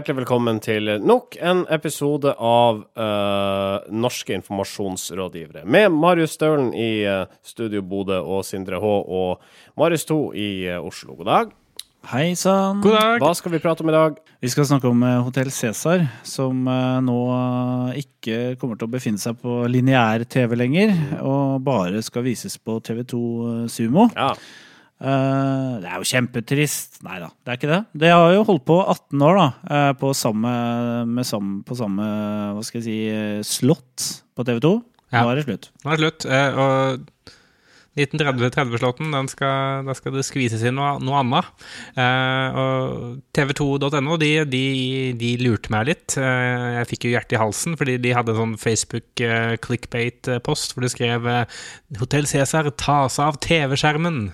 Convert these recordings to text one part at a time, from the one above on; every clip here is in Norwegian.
Hjertelig velkommen til nok en episode av uh, Norske informasjonsrådgivere. Med Marius Stølen i uh, Studio Bodø og Sindre H og Marius 2 i uh, Oslo. God dag. Hei sann. God dag. Hva skal vi prate om i dag? Vi skal snakke om Hotell Cæsar, som nå ikke kommer til å befinne seg på lineær TV lenger, og bare skal vises på TV2 Sumo. Ja. Uh, det er jo kjempetrist. Nei da, det er ikke det. Det har jo holdt på 18 år, da. Uh, på samme, samme, på samme hva skal jeg si, slott på TV 2. Ja. Nå er det slutt. Nå er det slutt. Og 1930-slåtten, den skal, da skal det skvises inn noe, noe annet. og tv2.no, de, de, de, lurte meg litt. jeg fikk jo hjertet i halsen, fordi de hadde en sånn Facebook clickbait-post hvor de skrev 'Hotell Cæsar tas av TV-skjermen'.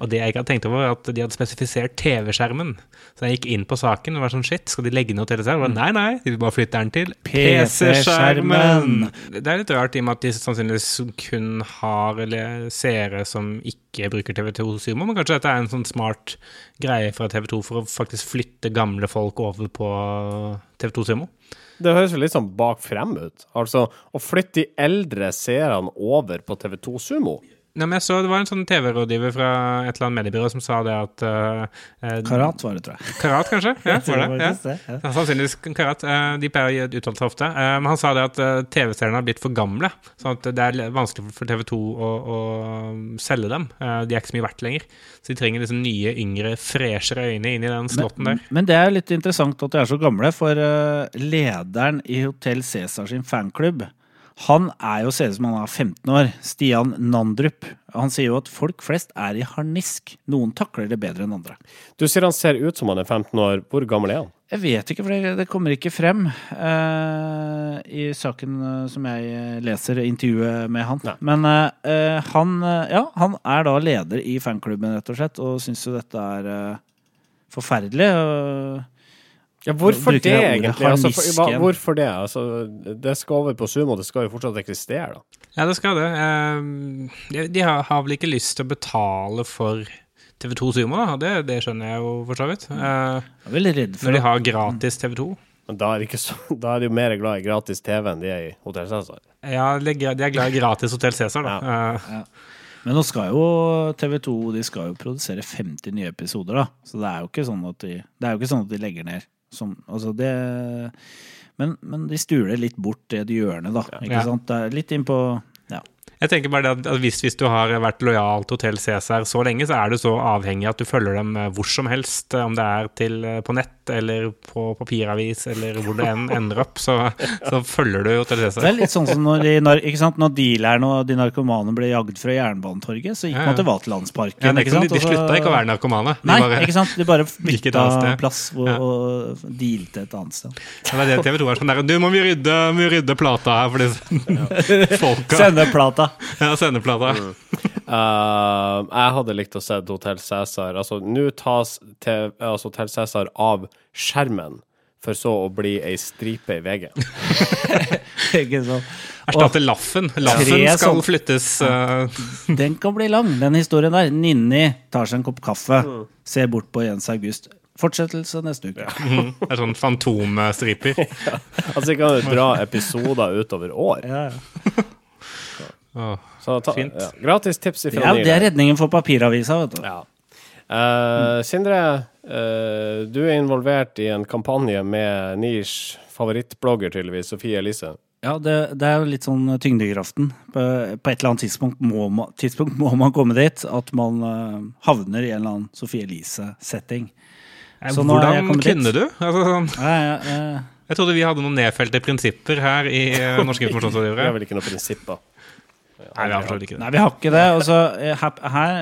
Og det jeg ikke hadde tenkt over, var at de hadde spesifisert TV-skjermen. Så jeg gikk inn på saken og var sånn shit, skal de legge ned TV-skjermen? Nei, nei, de vil bare flytte den til PC-skjermen. Det er litt rart i og med at de sannsynligvis kun har eller seere som ikke bruker TV2 Sumo, men kanskje dette er en sånn smart greie fra TV2 for å faktisk flytte gamle folk over på TV2 Sumo? Det høres jo litt sånn bak frem ut. Altså å flytte de eldre seerne over på TV2 Sumo. Ja, men jeg så Det var en sånn TV-rådgiver fra et eller annet mediebyrå som sa det at uh, Karat var det, tror jeg. Karat, kanskje? Ja, var det? Ja. ja. Sannsynligvis Karat. Uh, de pleier å uttale seg ofte. Uh, men han sa det at TV-seriene har blitt for gamle, sånn at det er vanskelig for TV2 å, å selge dem. de er ikke så mye verdt lenger. Så de trenger liksom nye, yngre, freshere øyne inn i den slåtten der. Men det er litt interessant at de er så gamle, for lederen i Hotell Cæsar sin fanklubb han er jo ser ut som han er 15 år. Stian Nandrup. Han sier jo at folk flest er i harnisk. Noen takler det bedre enn andre. Du sier han ser ut som han er 15 år. Hvor gammel er han? Jeg vet ikke, for det, kommer ikke frem uh, i saken uh, som jeg leser, intervjuet med han. Nei. Men uh, han, ja, han er da leder i fanklubben, rett og slett, og syns jo dette er forferdelig. Uh, ja, hvorfor det, egentlig? Altså, for, hvorfor det? Altså, det skal over på Sumo, det skal jo fortsatt eksistere, da. Ja, det skal det. Uh, de har, har, vel ikke lyst til å betale for TV2 Sumo, da. Det, det skjønner jeg jo for så vidt. Uh, jeg er veldig redd for Når de har gratis TV2. Men da er, så, da er, de jo mer glad i gratis TV enn de er i Hotell Cæsar. Ja, de er glad i gratis Hotell Cæsar, da. Ja. Uh, ja. Men nå skal jo TV2 de skal jo produsere 50 nye episoder, da. Så det er jo ikke sånn at de, det er jo ikke sånn at de legger ned som, altså det, men, men, de stuler litt bort det hjørnet, da. Ikke ja. sant? Det er litt inn på ja. Jeg tenker bare at hvis, hvis, du har vært lojal til Hotell Cæsar så lenge, så er du så avhengig at du følger dem eh, hvor som helst, eh, om det er til, eh, på nett eller på papiravis eller hvor det enn ender opp, så, så følger du Hotell Cæsar. Det er litt sånn som når, de, ikke sant? når dealerne og de narkomane ble jagd fra Jernbanetorget, så gikk ja, ja. man til Vaterlandsparken. Ja, ikke sant? De, de slutta ikke å være narkomane. De Nei, bare, ikke sant? De bare bytta plass og, ja. og dealte et annet sted. Ja, det er det TV 2 er sånn der Du, må vi rydde, må vi rydde plata her for disse folka. Sende plata. Ja, sendeplata. Mm. Uh, jeg hadde likt å se Hotell Cæsar. Altså, nå tas til, altså, Hotell Cæsar av skjermen, for så å bli ei stripe i VG. Ikke sant. Erstatte Laffen. Laffen skal sånn. flyttes. Uh... Den kan bli lang, den historien der. Ninni tar seg en kopp kaffe, mm. ser bort på Jens August. Fortsettelse neste uke. Ja. Mm. Det er sånn fantomstriper. ja. Altså, vi kan jo dra episoder utover år. Ja, ja. Oh, ta, fint. Ja. Gratis tips ifra Ja, det er redningen for papiravisa, vet du. Ja. Uh, Sindre, uh, du er involvert i en kampanje med Nirs favorittblogger, tydeligvis, Sofie Elise. Ja, det, det, er jo litt sånn tyngdekraften. På, på et eller annet tidspunkt må, man, tidspunkt må man komme dit at man uh, havner i en eller annen Sofie Elise-setting. Hvordan kunne dit. du? Altså, sånn. ja, ja, jeg trodde vi hadde noen nedfelte prinsipper her i Norske informasjonsrådgivere. vi har vel ikke noen prinsipper. Nei, vi har forstått ikke det. Nei, vi har ikke det. Altså, her, her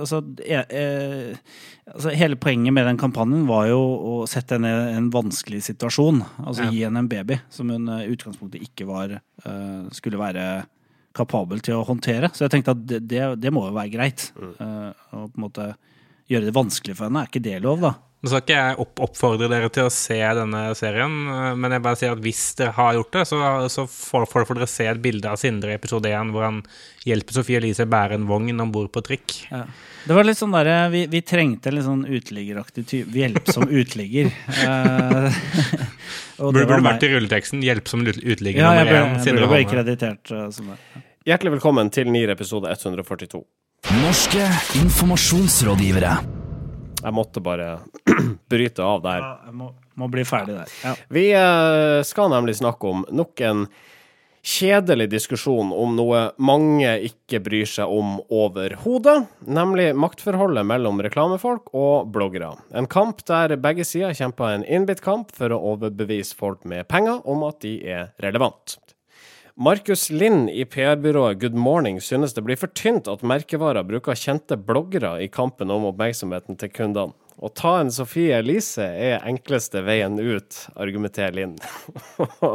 altså, eh, altså, Hele poenget med den kampanjen var jo å sette henne i en vanskelig situasjon. Altså ja. gi henne en baby som hun i utgangspunktet ikke var uh, skulle være kapabel til å håndtere. Så jeg tenkte at det, det, det må jo være greit. Mm. Uh, å på en måte gjøre det vanskelig for henne. Er ikke det lov, da? Nå skal ikke jeg opp oppfordre dere til å se denne serien, eh, men jeg bare sier at hvis dere har gjort det, så, så får, får dere se et bilde av Sindre i episode 1 hvor han hjelper Sofie Elise bære en vogn om bord på trikk. Ja. Det var litt sånn der, vi, vi trengte en litt sånn uteliggeraktig type Hjelpsom uteligger. uh, burde burde vært i rulleteksten 'Hjelpsom uteligger' ja, nummer én. Sindre ble, ble kreditert som det. Hjertelig velkommen til NIR episode 142. Norske informasjonsrådgivere. Jeg måtte bare bryte av der. Ja, jeg må, må bli ferdig der. Ja. Vi uh, skal nemlig snakke om nok en kjedelig diskusjon om noe mange ikke bryr seg om overhodet, nemlig maktforholdet mellom reklamefolk og bloggere. En kamp der begge sider kjemper en innbitt kamp for å overbevise folk med penger om at de er relevant. Markus Lind i PR-byrået Good Morning synes det blir for tynt at merkevarer bruker kjente bloggere i kampen om oppmerksomheten til kundene. Å ta en Sofie Elise er enkleste veien ut, argumenterer Lind.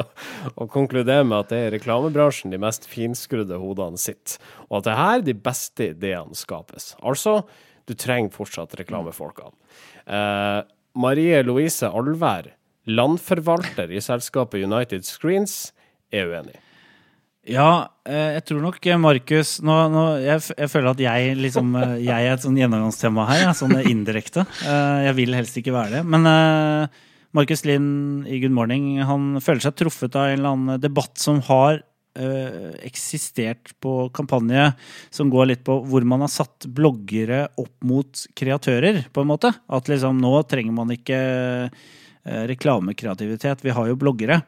og konkluderer med at det er i reklamebransjen de mest finskrudde hodene sitter, og at det er her de beste ideene skapes. Altså, du trenger fortsatt reklamefolkene. Eh, Marie Louise Alvær, landforvalter i selskapet United Screens, er uenig. Ja, eh, jeg tror nok eh, Markus nå, nå, jeg, jeg, føler at jeg liksom eh, Jeg er et sånn gjennomgangstema her, sånn indirekte. Jeg vil helst ikke være det. Men Markus Lind i Good Morning han føler seg truffet av en eller annen debatt som har eksistert på kampanje, som går litt på hvor man har satt bloggere opp mot kreatører, på en måte. At liksom nå trenger man ikke reklamekreativitet, vi har jo bloggere.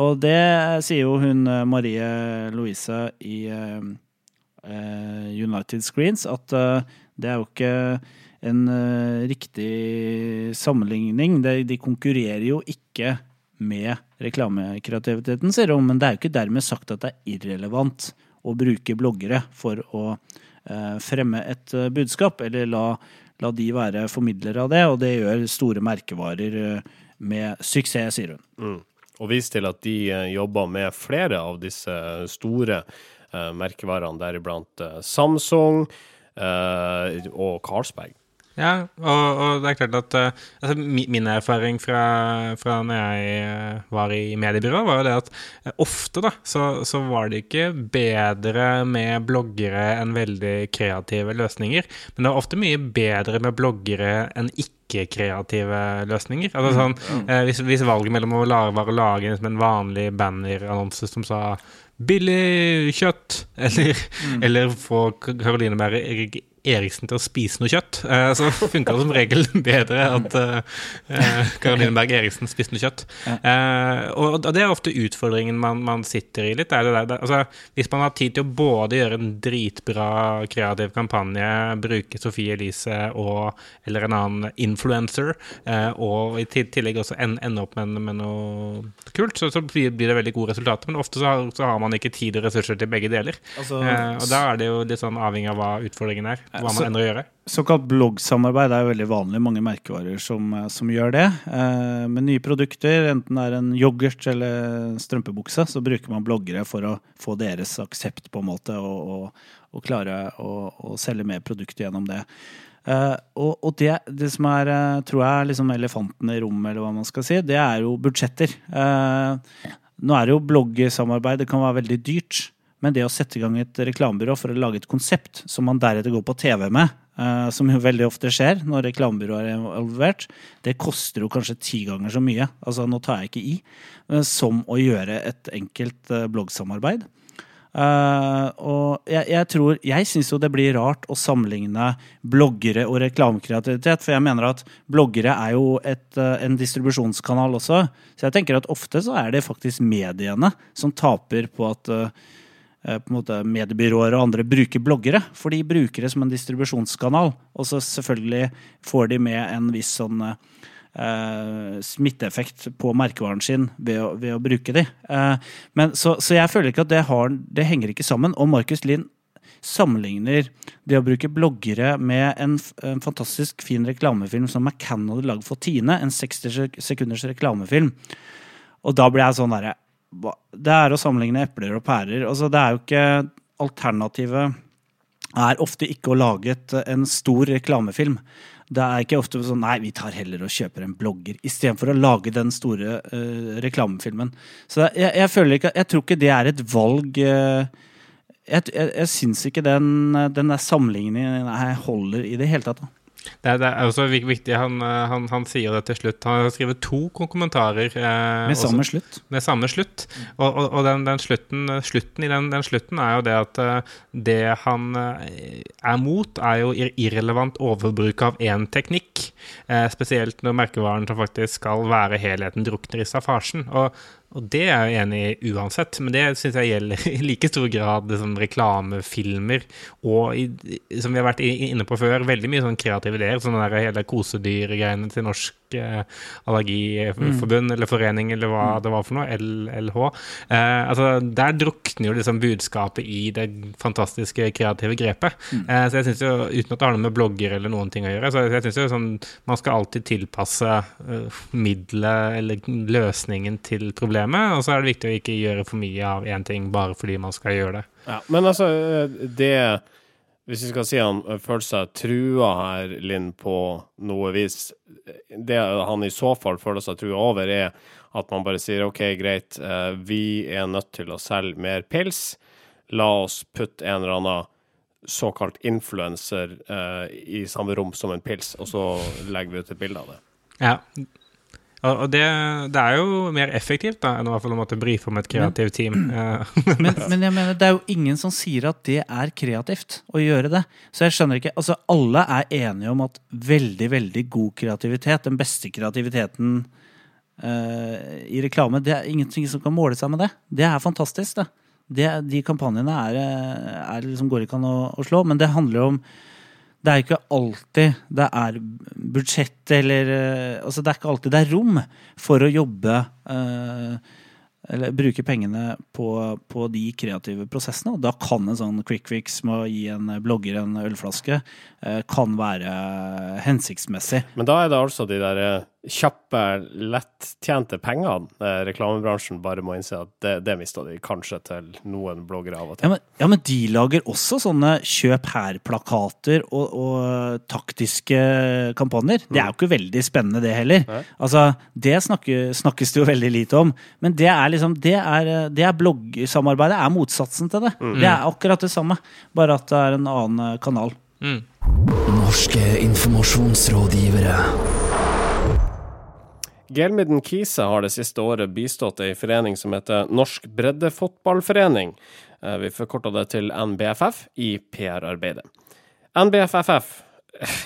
Og det sier jo hun eh, Marie Louise i uh, United Screens, at det er jo ikke en riktig sammenligning. De, konkurrerer jo ikke med reklamekreativiteten, sier hun, men det er jo ikke dermed sagt at det er irrelevant å bruke bloggere for å fremme et budskap, eller la, la de være formidlere av det, og det gjør store merkevarer med suksess, sier hun. Mm og vise til at de eh, jobber med flere av disse store uh, merkevarene, deriblant Samsung og Carlsberg. Ja, og, og, det er klart at altså, Min erfaring fra, fra når jeg var i mediebyrå, var jo det at ofte da, så, så, var det ikke bedre med bloggere enn veldig kreative løsninger. Men det var ofte mye bedre med bloggere enn ikke-kreative løsninger. Altså mm, eh, hvis, hvis, valget mellom å lage, var å lage en vanlig bannerannonse som sa 'billig kjøtt', eller, mm. eller få Karoline Berre Eriksen til å spise noe kjøtt, eh, så funka det som regel bedre at Karoline eh, Berg Eriksen spiste noe kjøtt. Eh, og det er ofte utfordringen man, man sitter i litt. Det det altså, hvis man har tid til å både gjøre en dritbra kreativ kampanje, bruke Sofie Elise og, eller en annen influencer, og i tillegg også ende opp med, med noe kult, så, så, blir det veldig gode resultater. Men ofte så har, så har man ikke tid og ressurser til begge deler. Altså, og da er det jo litt sånn avhengig av hva utfordringen er hva man ender å gjøre? Såkalt bloggsamarbeid er veldig vanlig. Mange merkevarer som, eh, som gjør det. Eh, med nye produkter, enten det er en yoghurt eller strømpebukse, så bruker man bloggere for å få deres aksept på en måte, og, og, og klare å, og selge mer produkter gjennom det. Eh, og, og det, det, som er, uh, tror jeg, liksom elefanten i rommet, eller hva man skal si, det er jo budsjetter. Eh, nå er det jo bloggsamarbeid, det kan være veldig dyrt. Men det å sette i gang et reklamebyrå for å lage et konsept som man deretter går på TV med, uh, som jo veldig ofte skjer når reklamebyrå er involvert, det koster jo kanskje ti ganger så mye, altså nå tar jeg ikke i, uh, som å gjøre et enkelt uh, bloggsamarbeid. og jeg, jeg tror Jeg syns jo det blir rart å sammenligne bloggere og reklamekreativitet, for jeg mener at bloggere er jo et, en distribusjonskanal også. Så jeg tenker at ofte så er det faktisk mediene som taper på at Eh, på en måte mediebyråer og andre bruker bloggere. For de bruker det som en distribusjonskanal. Og så selvfølgelig får de med en viss sånn eh, smitteeffekt på merkevaren sin ved å, ved å bruke de. Eh, men, så, så, jeg føler ikke at det, har, det henger ikke sammen. Og Markus Lind sammenligner det å bruke bloggere med en, en fantastisk fin reklamefilm som McCann hadde lagd for Tine, en 60 sekunders reklamefilm. Og da blir jeg sånn derre det er å sammenligne epler og pærer. Altså, det er jo ikke Alternativet er ofte ikke å lage en stor reklamefilm. Det er ikke ofte sånn nei, vi tar heller og kjøper en blogger istedenfor å lage den store uh, reklamefilmen. Så jeg, jeg, føler ikke Jeg tror ikke det er et valg uh, Jeg, jeg, jeg syns ikke den, den der sammenligningen holder i det hele tatt. Da. Det det er, også viktig. Han, eh, han, han, sier det til slutt. Han har skrevet to kommentarer. Eh, med samme også. Med samme slutt. Og, og, og den, den, slutten, slutten i den, den, slutten er jo det at uh, det han uh, er mot, er jo irrelevant overbruk av én teknikk. Eh, spesielt når merkevaren faktisk skal være helheten drukner i staffasjen. Og og det er jeg enig i uansett, men det syns jeg gjelder i like stor grad liksom, reklamefilmer og, i, som vi har vært inne på før, veldig mye sånn kreative ideer. Sånn der hele kosedyrgreiene til Norsk eh, Allergiforbund mm. eller forening eller hva mm. det var for noe, LLH. Eh, altså, der drukner jo liksom budskapet i det fantastiske kreative grepet. Mm. Eh, så jeg synes jo, uten at det har noe med blogger eller noen ting å gjøre, så jeg synes jo sånn man skal alltid tilpasse uh, middelet eller løsningen til problemet problemet, og så er det viktig å ikke gjøre for mye av én ting bare fordi man skal gjøre det. Ja, men altså, det Hvis vi skal si han føler seg trua her, Linn, på noe vis Det han i så fall føler seg trua over, er at man bare sier OK, greit, eh, vi er nødt til å selge mer pils. La oss putte en eller annen såkalt influenser uh, i samme rom som en pils, og så legger vi ut et bilde av det. Ja, og det, det, er jo mer effektivt da, enn å måtte brife om et kreativt team. men, men, jeg mener, det er jo ingen som sier at det er kreativt å gjøre det. Så jeg skjønner ikke, altså Alle er enige om at veldig, veldig god kreativitet, den beste kreativiteten uh, i reklame, det er ingenting som kan måle seg med det. Det er fantastisk, det. det de kampanjene er, eh, er liksom, går ikke an å, å slå, men det handler om det er ikke alltid det er budsjett eller eh, Altså, det er ikke alltid det er rom for å jobbe eh, eller bruke pengene på, på, de kreative prosessene. Og da kan en sånn quick fix med å gi en blogger en ølflaske eh, kan være hensiktsmessig. Men da er det altså de der eh, kjappe, lettjente pengene eh, reklamebransjen bare må innse at det, det mister de kanskje til noen bloggere av og til. Ja men, ja, men de lager også sånne kjøp her-plakater og, og, taktiske kampanjer. Det er jo ikke veldig spennende, det heller. Nei. Altså, Det snakker, snakkes det jo veldig lite om. Men det er liksom Det er, det er bloggsamarbeidet er motsatsen til det. Mm. Det er akkurat det samme, bare at det er en annen kanal. Mm. Norske informasjonsrådgivere. Gelmiden Kise har det siste året bistått ei forening som heter Norsk breddefotballforening. Eh, vi forkorta det til NBFF i PR-arbeidet. NBFFF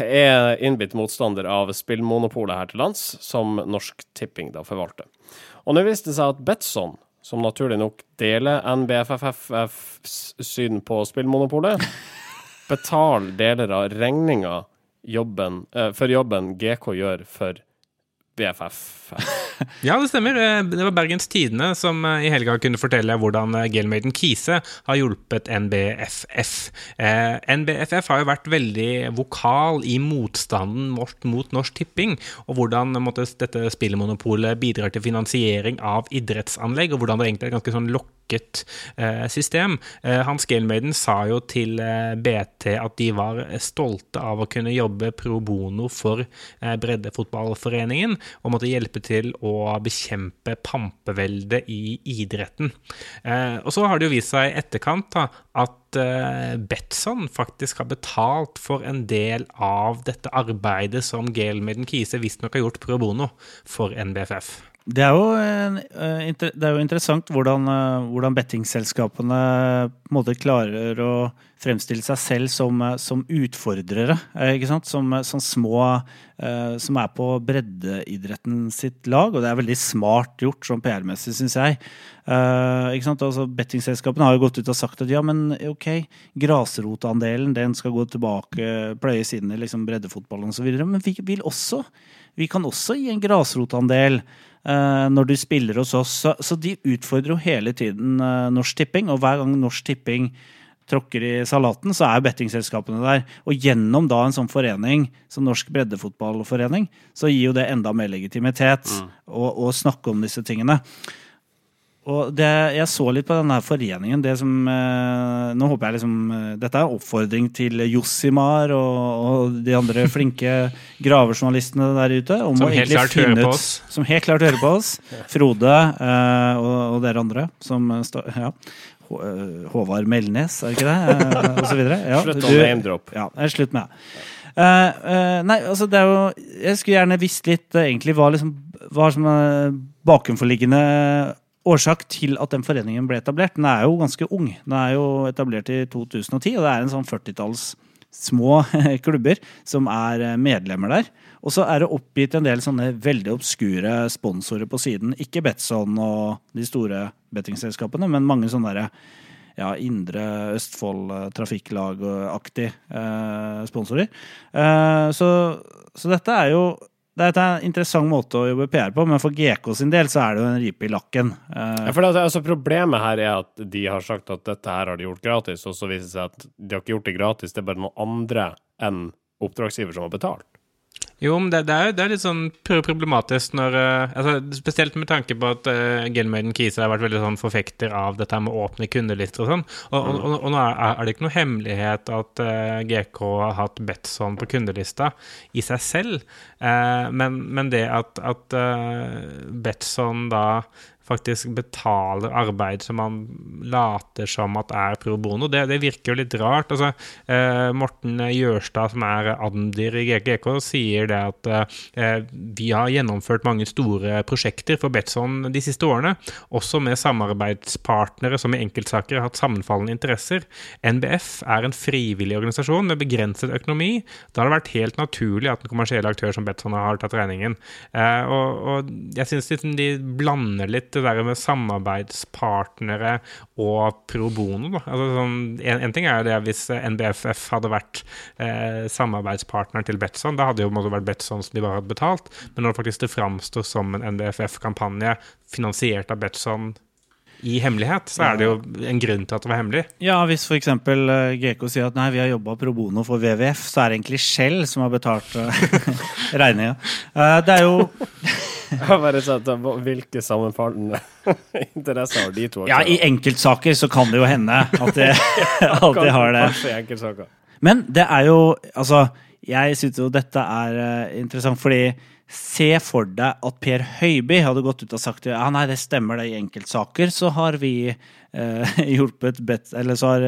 er innbitt motstander av spillmonopolet her til lands, som Norsk Tipping da forvalter. Og nå viste det seg at Betson, som naturlig nok deler NBFFFs syn på spillmonopolet, betaler deler av regninga jobben, eh, for jobben GK gjør for BFF. ja, det stemmer. Eh, det var Bergens Tidende som eh, i helga kunne fortelle hvordan Gailmaiden Kise har hjulpet NBFF. NBFF har jo vært veldig vokal i motstanden mot Norsk Tipping, og hvordan måtte, dette spillemonopolet bidrar til finansiering av idrettsanlegg, og hvordan det egentlig er ganske sånn lokk lukket eh, system. Eh, Hans Gailmaiden sa jo til eh, BT at de var stolte av å kunne jobbe pro bono for Breddefotballforeningen, og måtte hjelpe til å bekjempe pampeveldet i idretten. Og så har det jo vist seg i etterkant da, at Betson faktisk har betalt for en del av dette arbeidet som Gelmaiden Kise visstnok har gjort pro bono for NBFF. Det er, jo, eh, det er jo, interessant hvordan, eh, hvordan bettingselskapene klarer å fremstille seg selv som, som utfordrere. Som, som, små som er på breddeidretten sitt lag. Og det er veldig smart gjort sånn PR-messig, syns jeg. Altså, bettingselskapene har jo gått ut og sagt at ja, men ok, grasrotandelen den skal gå tilbake, pløyes inn i liksom breddefotballen osv. Men vi vil også vi kan også gi en grasrotandel når du spiller hos oss. Så, så, de utfordrer jo hele tiden uh, Norsk Tipping, og hver gang Norsk Tipping tråkker i salaten, så er bettingselskapene der. Og gjennom da en sånn forening som Norsk breddefotballforening, så gir jo det enda mer legitimitet mm. å, å snakke om disse tingene. Og det, jeg så litt på den her foreningen. Det som, eh, nå håper jeg liksom eh, Dette er oppfordring til Jossimar og, og de andre flinke gravejournalistene der ute. Om Som å helt klart finne hører på ut- oss. Som helt klart hører på oss. Frode eh, og, og dere andre som eh, står Ja. Håvard Melnes, er det ikke det? Eh, og så videre. Ja, Slutt med du- name-drop. ja, slutt med det. Uh, uh, nei, altså det er jo Jeg skulle gjerne visst litt uh, egentlig hva, liksom, hva som er bakenforliggende årsak til at den foreningen ble etablert. Den er jo ganske ung. Den er jo etablert i 2010, og det er en sånn 40-talls små klubber som er eh, medlemmer der. Og så er det oppgitt en del sånne veldig obskure sponsorer på siden. Ikke Betson og de store bettingselskapene, men mange sånne derre ja, Indre Østfold eh, Trafikklag-aktig eh, sponsorer. Eh, så, så dette er jo det er en interessant måte å jobbe PR på, men for GK sin del så er det jo en ripe i lakken. Eh, Ja, for det, altså, problemet her er at de har sagt at dette her har de gjort gratis, og så viser det seg at de har ikke gjort det gratis, det er bare noen andre enn oppdragsgiver som har betalt. Jo, men det, det, er, det er litt sånn problematisk når uh, altså, Spesielt med tanke på at uh, Gelmøyden Kise har vært veldig sånn forfekter av dette med åpne kundelister og sånn. Og, og, og, og nå er, det ikke noe hemmelighet at uh, GK har hatt Betson på kundelista i seg selv. uh, men, men det at, at eh, Betson da faktisk betaler arbeid som man later som at er pro bono. Det, det virker jo litt rart. Altså, eh, Morten Gjørstad, som er admdir i GK, sier det at eh, vi har gjennomført mange store prosjekter for Betson de siste årene, også med samarbeidspartnere som i enkeltsaker har hatt sammenfallende interesser. NBF er en frivillig organisasjon med begrenset økonomi. Da har det vært helt naturlig at en kommersiell aktør som Betson har tatt regningen. Eh, og, og jeg syns liksom de blander litt det der med samarbeidspartnere og pro bono. Da. Altså, sånn, en, en ting er jo det hvis NBFF hadde vært eh, samarbeidspartner til Betson. Da hadde jo måtte vært Betson som de bare hadde betalt. Men når det faktisk det framstår som en NBFF-kampanje finansiert av Betson i hemmelighet, så er det jo en grunn til at det var hemmelig. Ja, hvis f.eks. GK sier at nei, vi har jobba pro bono for WWF, så er det egentlig Shell som har betalt uh, regninga. Eh, det er jo Jeg bare sett uh, hvilke sammenfallende interesser har de to. Ja, i enkeltsaker så kan det jo hende at de, at de har det. Men det er jo Altså, jeg syns jo dette er eh, interessant, fordi Se for deg at Per Høiby hadde gått ut og sagt ja, nei, det stemmer det, i enkeltsaker så har vi eh, hjulpet Eller så har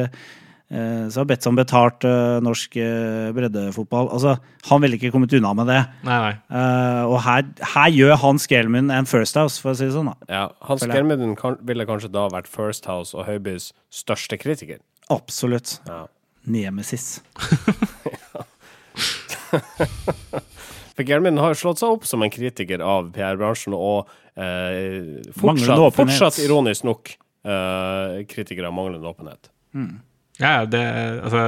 så har Betson betalt eh, norsk eh, breddefotball. Altså, han ville ikke kommet unna med det. Nei, nei. Uh, og her, her gjør Hans Gelmund en First House, for å si det sånn. da. Ja, Hans Gelmund kan, ville kanskje da vært First House og Høibys største kritiker. Absolutt. Ja. Nemesis. For Gelmund har jo slått seg opp som en kritiker av PR-bransjen, og uh, fortsatt, fortsatt ironisk nok uh, kritiker av manglende åpenhet. Ja, det, altså,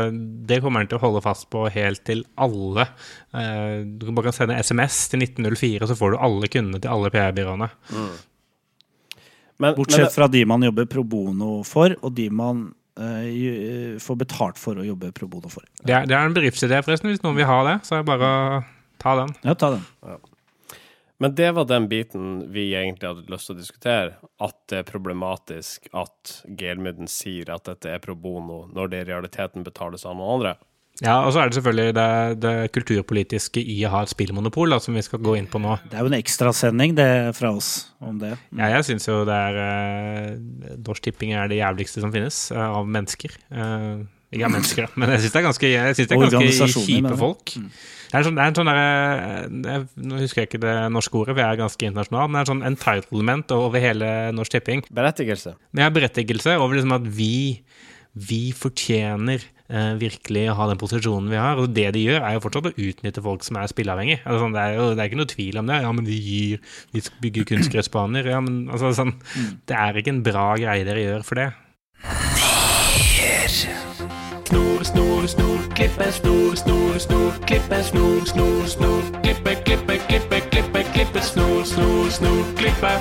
det kommer han til å holde fast på helt til alle. Eh, du kan bare sende SMS til 1904, så får du alle kundene til alle PR-byråene. Mm. Bortsett men, fra de man jobber pro bono for, og de man eh, får betalt for å jobbe pro bono for. Det er, det er en bedriftsidé, forresten. Hvis noen vil ha det, så er det bare å ta den. Ja, ta den. Men det var den biten vi egentlig hadde lyst til å diskutere. At det er problematisk at Gelmuden sier at dette er pro bono, når det i realiteten betales av noen andre. Ja, og så er det selvfølgelig det, det kulturpolitiske i å ha et spillmonopol, da, som vi skal gå inn på nå. Det er jo en ekstrasending det fra oss om det. Ja, jeg syns jo det er eh, Norsk Tipping er det jævligste som finnes eh, av mennesker. Eh, ikke av mennesker, da, men jeg syns det er ganske, jeg synes det er ganske kjipe folk. jeg. Det er, sånn, det er en sånn der, jeg, Nå husker jeg ikke det norske ordet, jeg er ganske internasjonale, men det er en sånn entitlement over hele Norsk Tipping. Berettigelse. Ja, berettigelse over liksom at vi, vi fortjener eh, virkelig å ha den posisjonen vi har. Og det de gjør, er jo fortsatt å utnytte folk som er spilleavhengige. Altså, sånn, det, er jo, det er ikke noe tvil om det. Ja, men de gir Vi bygger kunstgressbaner. Ja, men altså sånn Det er ikke en bra greie dere gjør for det. Snor, snor, snor, klippe, snor, snor, snor, klippe, snor, snor, snor, klippe, klippe, klippe, klippe, klippe, snor, snor, snor, klippe,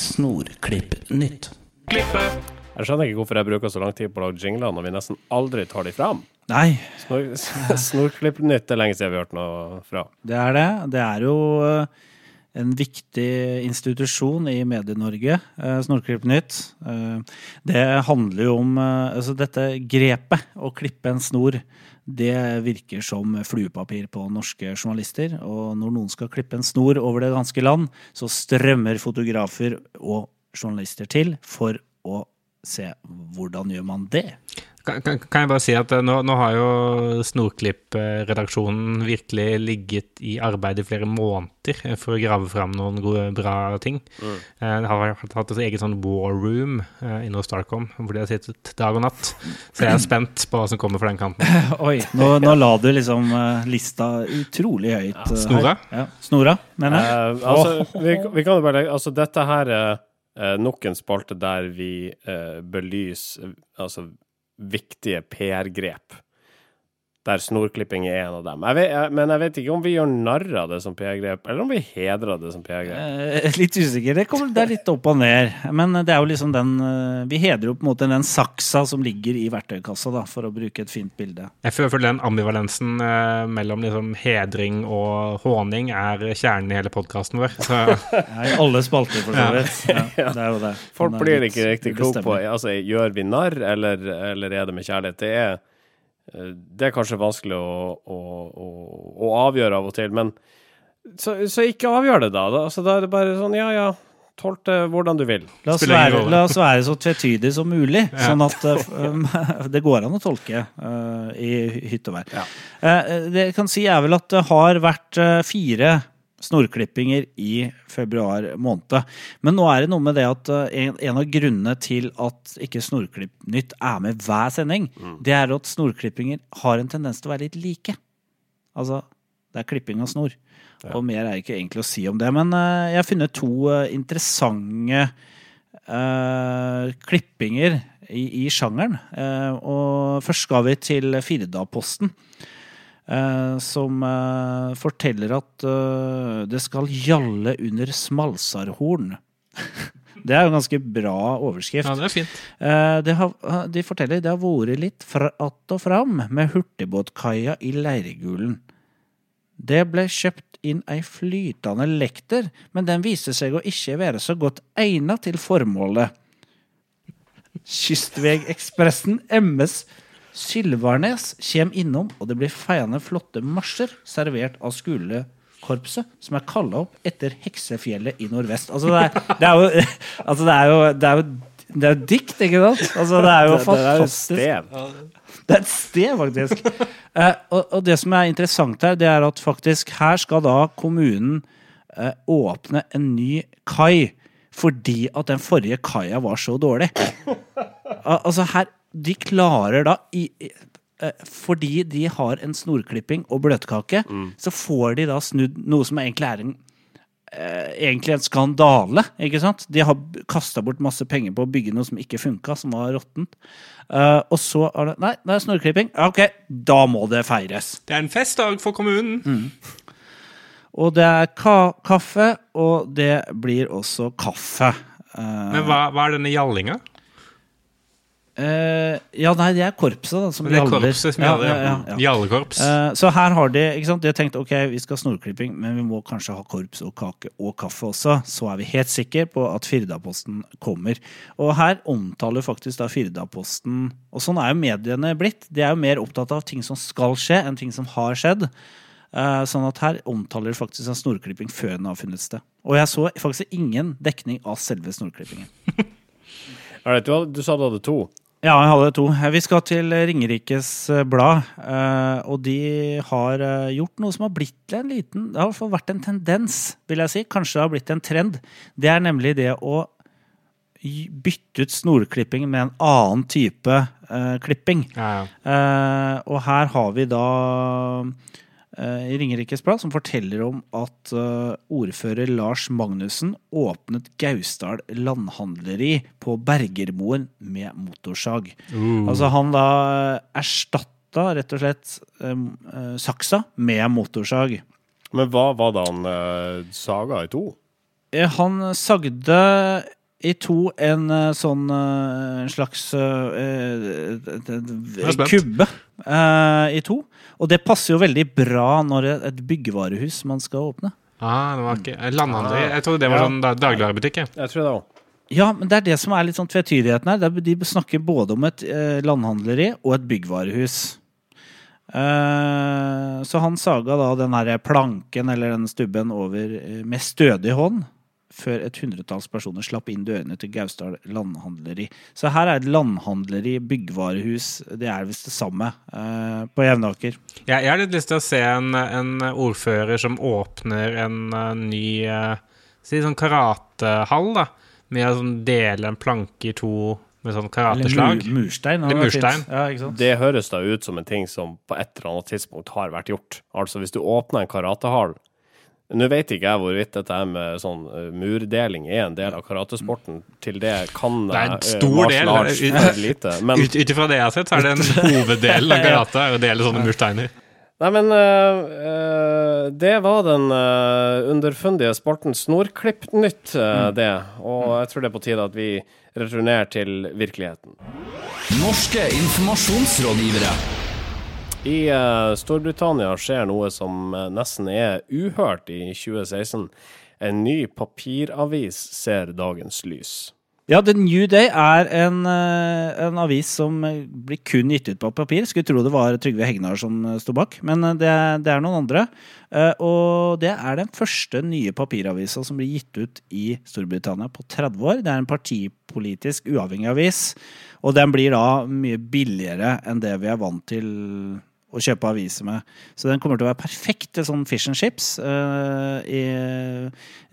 Snorklipp nytt. klippe. Jeg skjønner ikke hvorfor jeg bruker så lang tid på å lage jingler når vi nesten aldri tar de fram. Nei, Snor- Snorklipp nytt er lenge siden vi har hørt noe fra. det er det. Det er jo eh, en viktig institusjon i Medie-Norge, Snorklippnytt. Eh, det handler jo om eh, altså dette grepet, å klippe en snor. Det virker som fluepapir på norske journalister. Og når noen skal klippe en snor over det ganske land, så strømmer fotografer og journalister til for å se hvordan gjør man det. Kan, kan, kan jeg bare si at eh, nå, nå har jo Snorklipp-redaksjonen virkelig ligget i arbeid i flere måneder eh, for å grave fram noen gode, bra ting. Mm. Eh, De har hatt et eget sånn war room inne hos Starcom, hvor de har sittet dag og natt. Så jeg er spent på hva som kommer fra den kanten. Oi, nå, nå la du liksom lista utrolig høyt. eh. Snora? Ja, Snora, mener jeg. Eh, altså, vi, vi kan jo bare legge Altså, dette her er nok en spalte der vi eh, belyser altså, viktige PR-grep. Der snorklipping er en av dem. Jeg vet, jeg, men jeg vet ikke om vi gjør narr av det som PR-grep, eller om vi hedrer det som PR-grep. Eh, Litt usikker. Det, kommer, det er litt opp og ned. Men det er jo liksom den eh, Vi hedrer jo på en måte den saksa som ligger i verktøykassa, da, for å bruke et fint bilde. Jeg føler den ambivalensen eh, mellom liksom hedring og håning er kjernen i hele podkasten vår. Så Ja, I alle spalter, for så vidt. Ja, det er jo det. Folk blir ikke riktig klok på altså, Gjør vi narr, eller, eller er det med kjærlighet? Det er, eh, det er kanskje vanskelig å, å, å, å avgjøre av og til, men så, så ikke avgjør det, da. da. Altså, da er det bare sånn, ja ja, tolk det hvordan du vil. La oss, være, la oss være så tvetydig som mulig, sånn at eh, um, det går an å tolke uh, i hytte og vær. Ja. Uh, det jeg kan si er vel at det har vært eh, fire snorklippinger i februar måned. Men nå er det noe med det at eh, en, en av grunnene til at ikke Snorklippnytt er med hver sending, det er at snorklippinger har en tendens til å være litt like. Altså, det er klipping av snor. Og mer er ikke egentlig å si om det. Men eh, jeg har funnet to eh, interessante uh, klippinger i, i sjangeren. Og først skal vi til Firdaposten. eh, som eh, forteller at eh, det skal gjalle under smalsarhorn. det er jo en ganske bra overskrift. ja, det er fint. Eh, det har, de forteller det har vært litt fra, att og fram med hurtigbåtkaia i Leiregulen. Det ble kjøpt inn ei flytende lekter, men den viste seg å ikke være så godt egnet til formålet. Kystvegekspressen MS Sylvarnes kommer innom, og det blir feiende flotte marsjer servert av skolekorpset, som er kalla opp etter Heksefjellet i nordvest. Altså, det er, det er jo Altså, det er jo, det er jo det er jo dikt, ikke sant? Altså, det er jo Det, det fantastisk. Det er et sted, faktisk. Eh, og, og det som er interessant her, det er at faktisk her skal da kommunen eh, åpne en ny kai fordi at den forrige kaia var så dårlig. Al altså her De klarer da i, eh, Fordi de har en snorklipping og bløtkake, så får de da snudd noe som egentlig er en eh, egentlig en skandale. ikke sant? De har kasta bort masse penger på å bygge noe som ikke funka, som var råttent. Uh, og så er det Nei, det er snorklipping. Ok, da må det feires. Det er en festdag for kommunen. Og det er ka kaffe, og det blir også kaffe. Uh, Men hva, hva er denne gjallinga? Eh, ja, nei, det er korpset da, som er gjaller. korpset som Ja, gjaller. ja, ja, ja. Gjallekorps. Eh, så her har de ikke sant, de har tenkt ok, vi skal ha snorklipping, men vi må kanskje ha korps og kake og kaffe også. Så er vi helt sikre på at Firdaposten kommer. Og her omtaler faktisk da Firdaposten Og sånn er jo mediene blitt. De er jo mer opptatt av ting som skal skje, enn ting som har skjedd. Uh, sånn at her omtaler de faktisk en snorklipping før den har funnet sted. Og jeg så faktisk ingen dekning av selve snorklippingen. Du sa du hadde to. Ja, jeg hadde to. Vi skal til Ringerikes eh, Blad, eh, og de har eh, gjort noe som har blitt en liten Det har i hvert fall vært en tendens, vil jeg si. Kanskje det har blitt en trend. Det er nemlig det å bytte ut snorklipping med en annen type klipping. Ja, ja. Og her har vi da i Ringerikes Blad som forteller om at eh, ordfører Lars Magnussen åpnet Gausdal landhandleri på Bergermoen med motorsag. Altså han da erstatta rett og slett eh, eh, saksa med motorsag. Men hva var det han eh, saga i to? Eh, Han sagde i to en eh, sånn eh, en slags uh, eh, kubbe uh, i to. Og det passer jo veldig bra når et byggevarehus man skal åpne. Ah, det var ikke Landhandler. Jeg trodde det var Ja. sånn dagligvarebutikk. jeg. Jeg tror det også. Ja, men det er det som er litt sånn tvetydigheten her. Er- De snakker både om et eh, landhandleri og et byggvarehus. Eh, så han saga da den her planken eller den stubben over eh, med stødig hånd før et hundretalls personer slapp inn dørene til Gausdal landhandleri. Så her er et landhandleri, byggvarehus, det er visst det samme eh, på Jevnaker. Jeg, jeg har litt lyst til å se en, en ordfører som åpner en uh, ny uh, Si sånn karatehall, da. Med å sånn dele en planke i to med sånn Eller karateslag. murstein. Eller det var fint. murstein. Ja, ikke sant? Det høres da ut som en ting som på et eller annet tidspunkt har vært gjort. Altså hvis du åpner en karatehall Nå vet ikke jeg hvorvidt dette med sånn eh, murdeling er en del av karatesporten. Til det kan Det er en eh, stor del. arts lite. Men Ut Ut ifra det jeg har sett, så er det en hoveddel av karate å dele sånne mursteiner. Nei, men øh, øh, det var den øh, underfundige sporten Snorklippnytt, øh, det. Og jeg tror det er på tide at vi returnerer til virkeligheten. Norske informasjonsrådgivere. I uh, Storbritannia skjer noe som øh, nesten er uhørt i 2016. En ny papiravis ser dagens lys. Ja, The New Day er en, eh, en avis som eh, blir kun gitt ut på papir. Skulle tro det var Trygve Hegnar som eh, sto bak, men eh, det, det er noen andre. Eh, Og det er den første nye papiravisa som blir gitt ut i Storbritannia på 30 år. Det er en partipolitisk uavhengig avis, og den blir da mye billigere enn det vi er vant til å kjøpe aviser med. Så den kommer til å være perfekt til sånn fish and chips uh, i,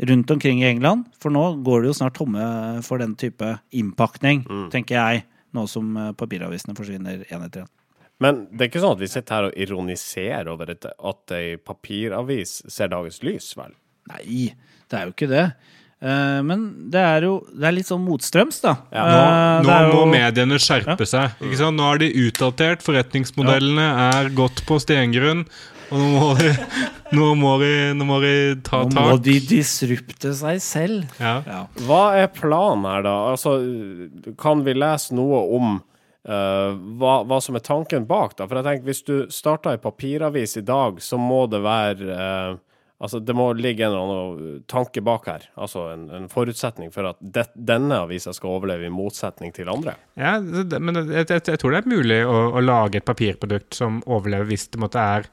rundt omkring i England. For nå går det jo snart tomme for den type innpakning, tenker jeg. Nå som eh, papiravisene forsvinner én etter én. Men det er ikke sånn at vi sitter her og ironiserer over at ei papiravis ser dagens lys, vel? Nei, det er jo ikke det. Eh, men det er jo det er litt sånn motstrøms, da. Ja, Nå, Eh, nå er må jo- mediene skjerpe seg. Ikke sant? Nå er de utdatert, forretningsmodellene er godt på stengrunn. Og nå må de, nå må de, nå må de ta Nå må de disrupte seg selv. Ja. Ja. Hva er planen her, da? Altså, kan vi lese noe om Uh, hva, hva som er tanken bak, da? For jeg tenker, hvis du starter ei papiravis i dag, så må det være eh, Altså, det må ligge en eller annen tanke bak her. Altså en, en forutsetning for at det, denne avisa skal overleve, i motsetning til andre. Ja, det, men jeg, jeg, jeg tror det er mulig å, å lage et papirprodukt som overlever hvis det måtte er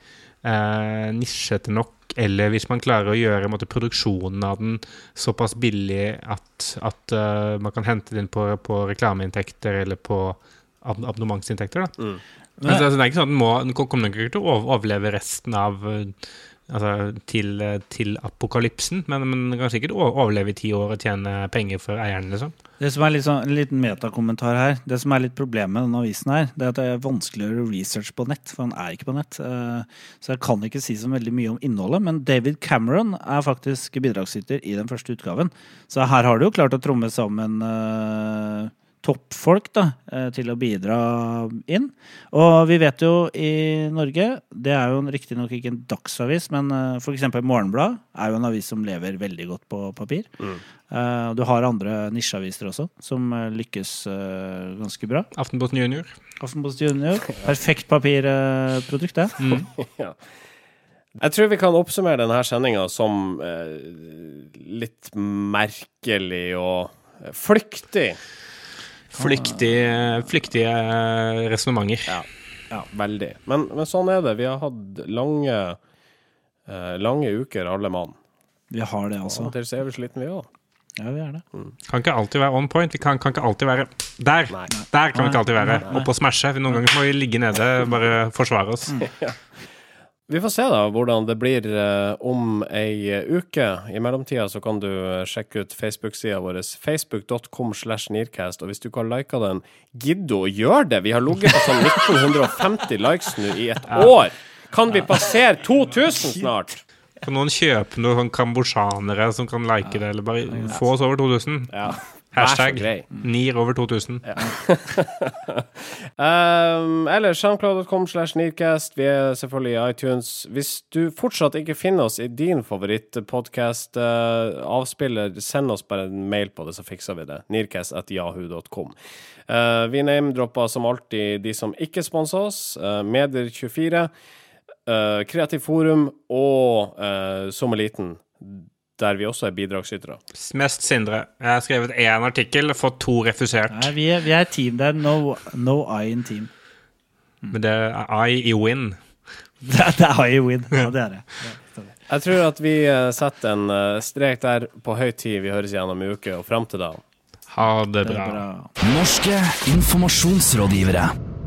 eh, nisjete nok, eller hvis man klarer å gjøre måtte, produksjonen av den såpass billig at, at uh, man kan hente den inn på, på reklameinntekter eller på ab abonnementsinntekter. Da. Men- Men, altså, det er ikke sånn at den, må, den kommer nok ikke til å overleve resten av eh, Altså til, til apokalypsen, men, men kan sikkert overleve i ti år og tjene penger for eieren, liksom. Det som er litt sånn, En liten metakommentar her. Det som er litt problemet med denne avisen, her, det er at det er vanskelig å gjøre research på nett. For han er ikke på nett. Eh, Så jeg kan ikke si så veldig mye om innholdet. Men David Cameron er faktisk bidragsyter i den første utgaven. Så her har du jo klart å tromme sammen eh, toppfolk da, eh, til å bidra inn. Og vi vet jo i Norge, det er jo riktignok ikke en dagsavis, men uh, f.eks. Morgenblad er jo en avis som lever veldig godt på papir. Mm. du har andre nisjeaviser også, som eh, lykkes eh, ganske bra. Aftenposten Junior. Aftenposten Junior, perfekt papirprodukt, det. Ja. Jeg tror vi kan oppsummere denne sendinga som eh, litt merkelig og eh, flyktig. Flyktige, flyktige resonnementer. Ja, ja veldig. Men, men sånn er det. Vi har hatt lange, eh, lange uker, alle mann. Vi har det, altså. Og til er vi slitne, vi òg. Ja, vi er det. Kan ikke alltid være on point. Vi kan, kan ikke alltid være der. Nei. Der kan vi ikke alltid være. Oppe og smashe. Noen ganger må vi ligge nede bare forsvare oss. Vi får se da hvordan det blir eh, om ei uke. I mellomtida så kan du eh, sjekke ut Facebook-sida vår, facebook.com slash nearcast. Og hvis du ikke har lika den, gidd å gjøre det! Vi har ligget på sånn 1950 likes nå i et år! Kan vi passere 2000 snart? Kan noen kjøpe noen sånn kambodsjanere som kan like det, eller bare få oss over 2000? Ja. Hashtag. NIR over 2000. Um, eller soundcloud.com slash nearcast. Vi er selvfølgelig i iTunes. Hvis du fortsatt ikke finner oss i din favorittpodkast-avspiller, send oss bare en mail på det, så fikser vi det. nearcast.yahoo.com. Uh, vi name-dropper som alltid de som ikke sponser oss. Uh, Medier24, uh, Kreativ Forum og uh, Sommerliten. Der vi også er bidragsytere. Mest Sindre. Jeg har skrevet én artikkel, fått to refusert. Nei, vi er, vi er team. Det er no, no I in team. Men det er I i win. Det er, det er I win. Ja, det er det. det, er det. Jeg tror at vi eh, setter en eh, strek der på høy tid. Vi høres igjen om en uke, og fram til da Ha det Det bra. bra. Norske informasjonsrådgivere.